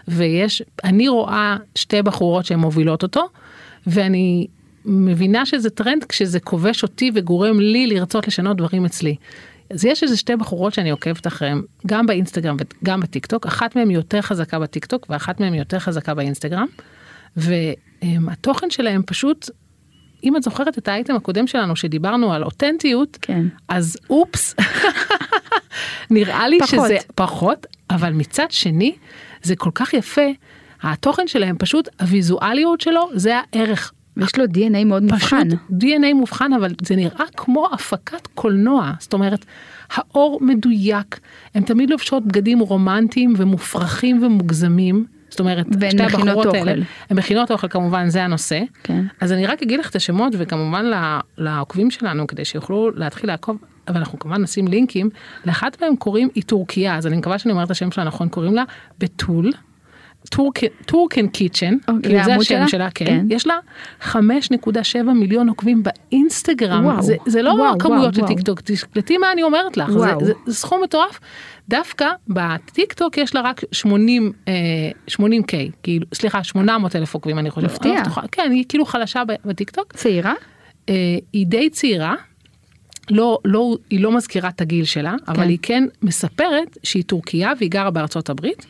ויש אני רואה שתי בחורות שהן מובילות אותו ואני מבינה שזה טרנד כשזה כובש אותי וגורם לי לרצות לשנות דברים אצלי. אז יש איזה שתי בחורות שאני עוקבת אחריהן גם באינסטגרם וגם בטיק טוק אחת מהן יותר חזקה בטיק טוק ואחת מהן יותר חזקה באינסטגרם. והתוכן שלהם פשוט אם את זוכרת את האייטם הקודם שלנו שדיברנו על אותנטיות, כן. אז אופס, נראה לי פחות. שזה פחות, אבל מצד שני זה כל כך יפה, התוכן שלהם פשוט, הוויזואליות שלו זה הערך. ויש לו DNA מאוד פשוט מובחן. DNA מובחן אבל זה נראה כמו הפקת קולנוע זאת אומרת האור מדויק הם תמיד לובשות בגדים רומנטיים ומופרכים ומוגזמים זאת אומרת, שתי הבחורות האלה. הן מכינות אוכל כמובן, זה הנושא. כן. אז אני רק אגיד לך את השמות וכמובן לעוקבים שלנו כדי שיוכלו להתחיל לעקוב, אבל אנחנו כמובן נשים לינקים, לאחת מהם קוראים היא טורקיה, אז אני מקווה שאני אומרת את השם שלה נכון, קוראים לה בתול. טורקן קיצ'ן, אוקיי, כאילו זה השם שלה? שלה, כן, כן. יש לה 5.7 מיליון עוקבים באינסטגרם, וואו, זה, זה לא וואו, כמויות של. טיקטוק, תקשיבי מה אני אומרת לך, זה. זה, זה סכום מטורף, דווקא בטיקטוק יש לה רק 80, אה, 80K, כאילו, סליחה, 800 אלף עוקבים אני חושבת, מפתיע. אני לא. כן, היא כאילו חלשה בטיקטוק, צעירה? אה, היא די צעירה, לא, לא, היא לא מזכירה את הגיל שלה, אבל כן. היא כן מספרת שהיא טורקיה והיא גרה בארצות הברית,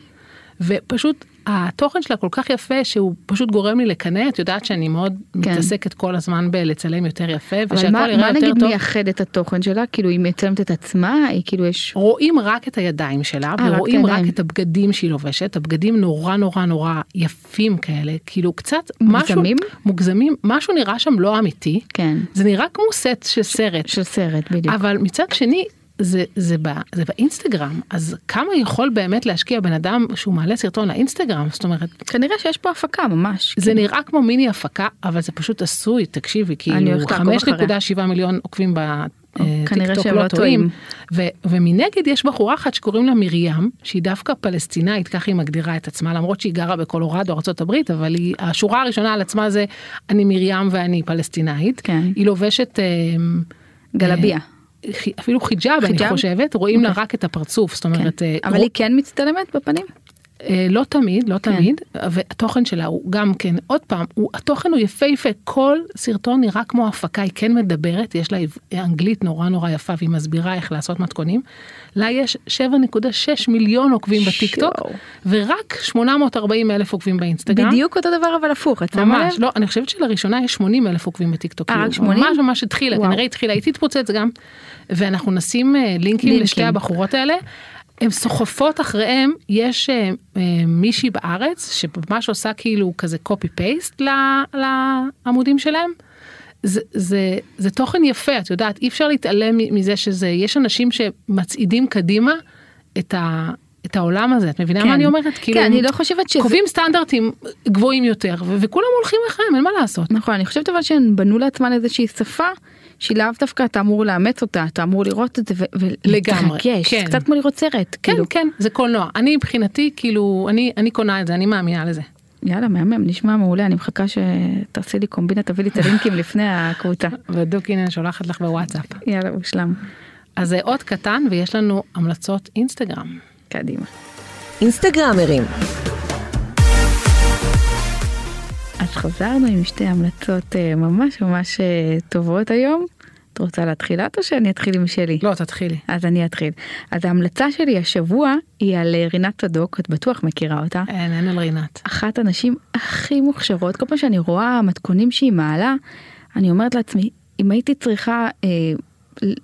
ופשוט התוכן שלה כל כך יפה שהוא פשוט גורם לי לקנא, את יודעת שאני מאוד כן. מתעסקת כל הזמן בלצלם יותר יפה, אבל ושהכל מה, יראה מה יותר נגיד טוב. מייחד את התוכן שלה? כאילו היא מצלמת את עצמה? היא כאילו יש... רואים רק את הידיים שלה, אה, רק את ורואים רק הידיים. את הבגדים שהיא לובשת, הבגדים נורא נורא נורא יפים כאלה, כאילו קצת משהו, מוגזמים? מוגזמים, משהו נראה שם לא אמיתי, כן. זה נראה כמו סט של סרט, של סרט, בדיוק. אבל מצד שני, זה, זה, ב, זה באינסטגרם, אז כמה יכול באמת להשקיע בן אדם שהוא מעלה סרטון לאינסטגרם, זאת אומרת, כנראה שיש פה הפקה ממש. זה נראה כמו מיני הפקה, אבל זה פשוט עשוי, תקשיבי, כאילו הולכת לעקוב אחריה. 5.7 מיליון עוקבים כנראה בטיקטוק שהם לא לא טועים. ו- ומנגד יש בחורה אחת שקוראים לה מרים, שהיא דווקא פלסטינאית, כך היא מגדירה את עצמה, למרות שהיא גרה בקולורדו, ארה"ב, אבל היא, השורה הראשונה על עצמה זה אני מרים ואני פלסטינאית. כן. היא לובשת... אה, גלביה. אפילו חיג'אב, אני? חושבת, רואים לה אוקיי. רק את הפרצוף, זאת כן. אומרת, אה, אבל היא כן מצטלמת בפנים? אה, לא תמיד, לא כן. תמיד, והתוכן שלה הוא גם כן, עוד פעם, הוא, התוכן הוא יפהפה, כל סרטון נראה כמו הפקה, היא כן מדברת, יש לה אנגלית נורא נורא יפה והיא מסבירה איך לעשות מתכונים. לה יש 7.6 מיליון עוקבים בטיקטוק. ורק 840 אלף עוקבים באינסטגרם. בדיוק אותו דבר אבל הפוך, את שמה ממש, לב? לא, אני חושבת שלראשונה יש 80 אלף עוקבים בטיקטוק. אה, רק כאילו, 80? ממש ממש התחילה. כנראה התחילה, היא תתפוצץ גם. ואנחנו נשים אה, לינקים לינקים. לשתי הבחורות האלה. הן סוחפות אחריהם, יש אה, אה, מישהי בארץ שממש עושה כאילו כזה קופי פייסט לעמודים שלהם. זה, זה, זה תוכן יפה, את יודעת, אי אפשר להתעלם מזה שזה, יש אנשים שמצעידים קדימה את, ה, את העולם הזה, את מבינה כן. מה אני אומרת? כאילו, כן, אני לא חושבת שזה... קובעים סטנדרטים גבוהים יותר, ו- וכולם הולכים אחריהם, אין מה לעשות. נכון, אני חושבת אבל שהן בנו לעצמן איזושהי שפה שהיא לאו דווקא אתה אמור לאמץ אותה, אתה אמור לראות את זה ולהתרגש, כן. זה קצת כמו לראות סרט. כן, כאילו. כן, זה קולנוע. אני מבחינתי, כאילו, אני, אני קונה את זה, אני מאמינה לזה. יאללה, מהמם, נשמע מעולה, אני מחכה שתעשי לי קומבינה, תביא לי את הלינקים לפני הקבוצה. בדיוק, הנה, אני שולחת לך בוואטסאפ. יאללה, מושלם. אז זה עוד קטן, ויש לנו המלצות אינסטגרם. קדימה. אינסטגרמרים, אז חזרנו עם שתי המלצות אה, ממש ממש אה, טובות היום. את רוצה להתחיל את או שאני אתחיל עם שלי? לא, תתחילי. אז אני אתחיל. אז ההמלצה שלי השבוע היא על אה, רינת צדוק, את בטוח מכירה אותה. אין, אין על רינת. אחת הנשים הכי מוכשרות, כל פעם שאני רואה מתכונים שהיא מעלה, אני אומרת לעצמי, אם הייתי צריכה אה,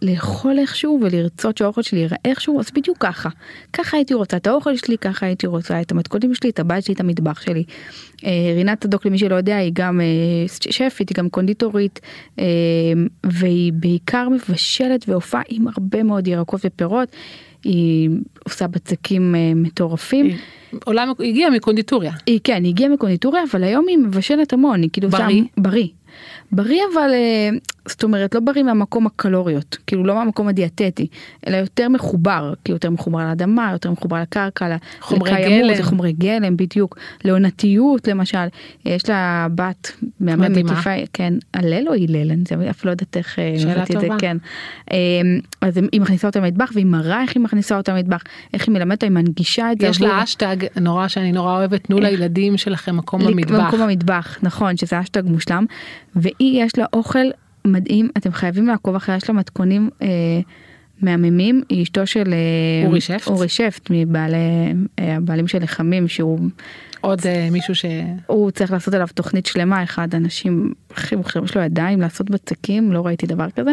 לאכול איכשהו ולרצות שהאוכל שלי יראה איכשהו, אז בדיוק ככה. ככה הייתי רוצה את האוכל שלי, ככה הייתי רוצה את המתכונים שלי, את הבית שלי, את המטבח שלי. אה, רינת צדוק, למי שלא יודע, היא גם אה, שפית, היא גם קונדיטורית, אה, והיא בעיקר מבשלת ועופה עם הרבה מאוד ירקות ופירות. היא עושה בצקים מטורפים. היא עולה, היא הגיעה מקונדיטוריה. היא כן, היא הגיעה מקונדיטוריה, אבל היום היא מבשלת המון, היא כאילו בריא? שם, בריא. בריא אבל, זאת אומרת, לא בריא מהמקום הקלוריות, כאילו לא מהמקום הדיאטטי, אלא יותר מחובר, כאילו יותר מחובר לאדמה, יותר מחובר לקרקע, חומרי לקיימות, גלם. לחומרי גלם, בדיוק, לעונתיות למשל, יש לה בת מדהימה. מקיפה, כן, הלל או הלל, אני אף לא יודעת איך אה, שאלה זה, טובה. כן. אה, אז היא מכניסה אותה למטבח, והיא מראה איך היא מכניסה אותה למטבח, איך היא מלמדת היא מנגישה את זה. יש לה אשטג נורא שאני נורא אוהבת, תנו לילדים שלכם מקום במטבח. במקום המטבח, נכון, שזה אשטג מושלם. והיא יש לה אוכל מדהים, אתם חייבים לעקוב אחריה, יש לה מתכונים אה, מהממים, היא אשתו של אה, אורי שפט? אורי שפט, מבעלי, אה, הבעלים של לחמים, שהוא עוד אה, מישהו ש... הוא צריך לעשות עליו תוכנית שלמה, אחד האנשים הכי מוכשרים, יש לו ידיים לעשות בצקים, לא ראיתי דבר כזה.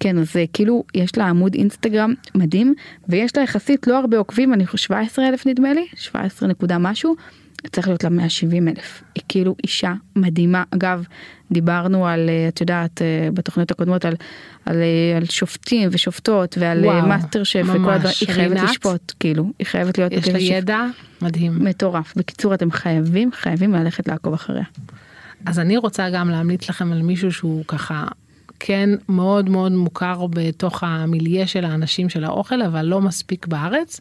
כן, אז אה, כאילו, יש לה עמוד אינסטגרם מדהים, ויש לה יחסית לא הרבה עוקבים, אני חושב 17 אלף נדמה לי, 17 נקודה משהו, צריך להיות לה 170 אלף. היא כאילו אישה מדהימה. אגב, דיברנו על, אה, את יודעת, אה, בתוכניות הקודמות על, על, על שופטים ושופטות ועל וואו, מאסטר שף וכל. הדברים, היא חייבת רינת? לשפוט, כאילו, היא חייבת להיות יש לה ידע מדהים. מטורף. בקיצור, אתם חייבים, חייבים ללכת לעקוב אחריה. אז אני רוצה גם להמליץ לכם על מישהו שהוא ככה כן מאוד מאוד מוכר בתוך המיליה של האנשים של האוכל אבל לא מספיק בארץ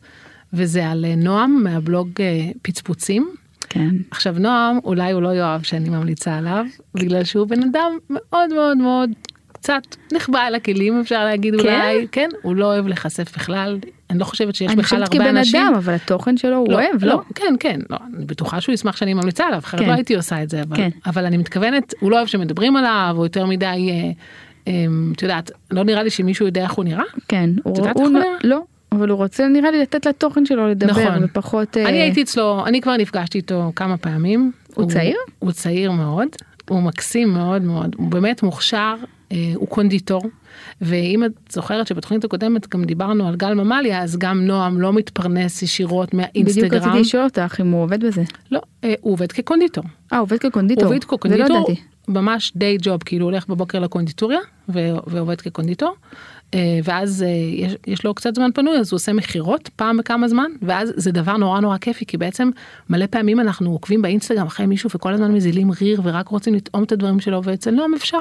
וזה על אה, נועם מהבלוג אה, פצפוצים. כן. עכשיו נועם אולי הוא לא יאהב שאני ממליצה עליו בגלל שהוא בן אדם מאוד מאוד מאוד קצת נחבא אל הכלים אפשר להגיד כן? אולי כן הוא לא אוהב להיחשף בכלל אני לא חושבת שיש אני בכלל חושבת הרבה כבן אנשים. אדם, אבל התוכן שלו הוא אוהב, לא? כן כן לא, אני בטוחה שהוא ישמח שאני ממליצה עליו אחרת כן. לא הייתי עושה את זה אבל, כן. אבל אני מתכוונת הוא לא אוהב שמדברים עליו הוא יותר מדי אה, את יודעת לא נראה לי שמישהו יודע איך הוא נראה. כן. הוא- יודעת הוא איך הוא נראה? לא, אבל הוא רוצה נראה לי לתת לתוכן שלו לדבר, נכון. ופחות... אה, אני הייתי אצלו אני כבר נפגשתי איתו כמה פעמים. הוא צעיר? הוא צעיר מאוד הוא מקסים מאוד מאוד הוא באמת מוכשר הוא קונדיטור ואם את זוכרת שבתוכנית הקודמת גם דיברנו על גל ממליה אז גם נועם לא מתפרנס ישירות בדיוק מהאינסטגרם. רציתי לשאול אותך אם הוא עובד בזה. לא אה, הוא עובד כקונדיטור. אה, עובד כקונדיטור. עובד זה לא כקונדיטור, ידעתי. ממש די ג'וב, כאילו הולך בבוקר לקונדיטוריה ועובד כקונדיטור, אה, ואז אה, יש, יש לו קצת זמן פנוי אז הוא עושה מכירות פעם בכמה זמן, ואז זה דבר נורא נורא כיפי, כי בעצם מלא פעמים אנחנו עוקבים באינסטגרם אחרי מישהו וכל הזמן מזילים ריר ורק רוצים לטעום את הדברים שלו, ואצל נועם אפשר.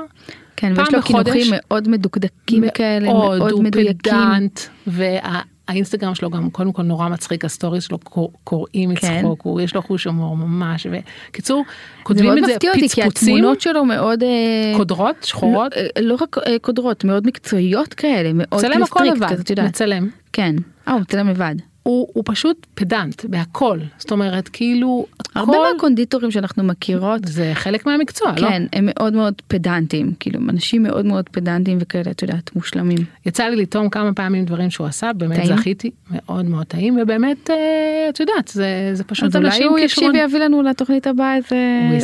כן, ויש לו בחודש. קינוחים מאוד מדוקדקים כאלה, מאוד, מאוד הוא מדויקים. פדנט, והאינסטגרם שלו גם קודם כל נורא מצחיק, ה stories שלו קור- קוראים כן. מצחוק, הוא יש לו חוש הומור ממש, וקיצור, כותבים את זה מפתיע אותי, כי פצפוצים, התמונות שלו מאוד... אה, קודרות, שחורות, לא, אה, לא רק אה, קודרות, מאוד מקצועיות כאלה, מאוד מצלם הכל לבד, את יודעת. מצלם. כן. אה, הוא מצלם לבד. הוא, הוא פשוט פדנט בהכל, זאת אומרת כאילו הרבה הכל מהקונדיטורים שאנחנו מכירות, זה חלק מהמקצוע, לא? כן, הם מאוד מאוד פדנטים, כאילו, אנשים מאוד מאוד פדנטים וכאלה, את יודעת, מושלמים. יצא לי לטעום כמה פעמים דברים שהוא עשה, באמת טעים? זכיתי, מאוד מאוד טעים, ובאמת, אה, את יודעת, זה, זה פשוט אז אולי אנשים הוא יקשיב כישרון- ויביא לנו לתוכנית הבאה איזה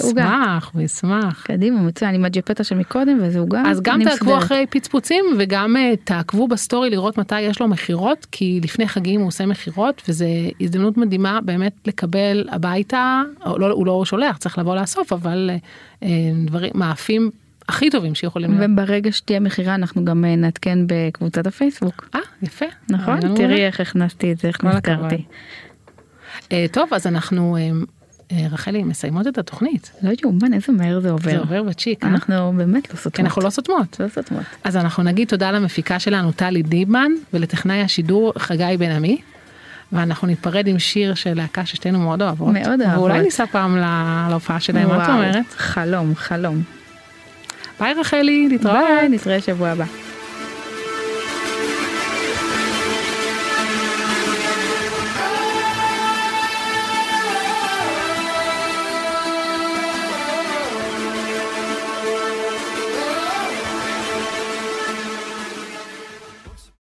הוא עוגה. ישמח, הוא ישמח. קדימה, מצוין, עם הג'פטה של מקודם ואיזה עוגה. אז גם אני תעקבו מסודרת. אחרי פצפוצים וגם אה, תעקבו בסטורי לראות מתי יש לו מכירות כי לפני חגים הוא עושה מכירות וזה הזדמנות מדהימה באמת לקבל הביתה או לא, הוא לא שולח צריך לבוא לאסוף אבל אה, אה, דברים מאפים הכי טובים שיכולים להיות. וברגע שתהיה מכירה אנחנו גם אה, נעדכן בקבוצת הפייסבוק. אה יפה. נכון? רעיון תראי. איך הכנסתי את זה, איך. נזכרתי. אה, טוב אז אנחנו אה, אה, רחלי מסיימות את התוכנית לא יאומן, איזה מהר זה עובר. זה עובר בצ'יק. אה? אנחנו באמת לא סותמות. כי אנחנו לא סותמות. לא סותמות. אז אנחנו נגיד תודה למפיקה שלנו טלי דיבמן ולטכנאי השידור חגי בן עמי. ואנחנו ניפרד עם שיר של להקה ששתינו מאוד אוהבות. מאוד אוהבות. ואולי ניסע פעם להופעה שלהם, מה את אומרת? חלום, חלום. ביי רחלי, להתראות. ביי, נתראה שבוע הבא.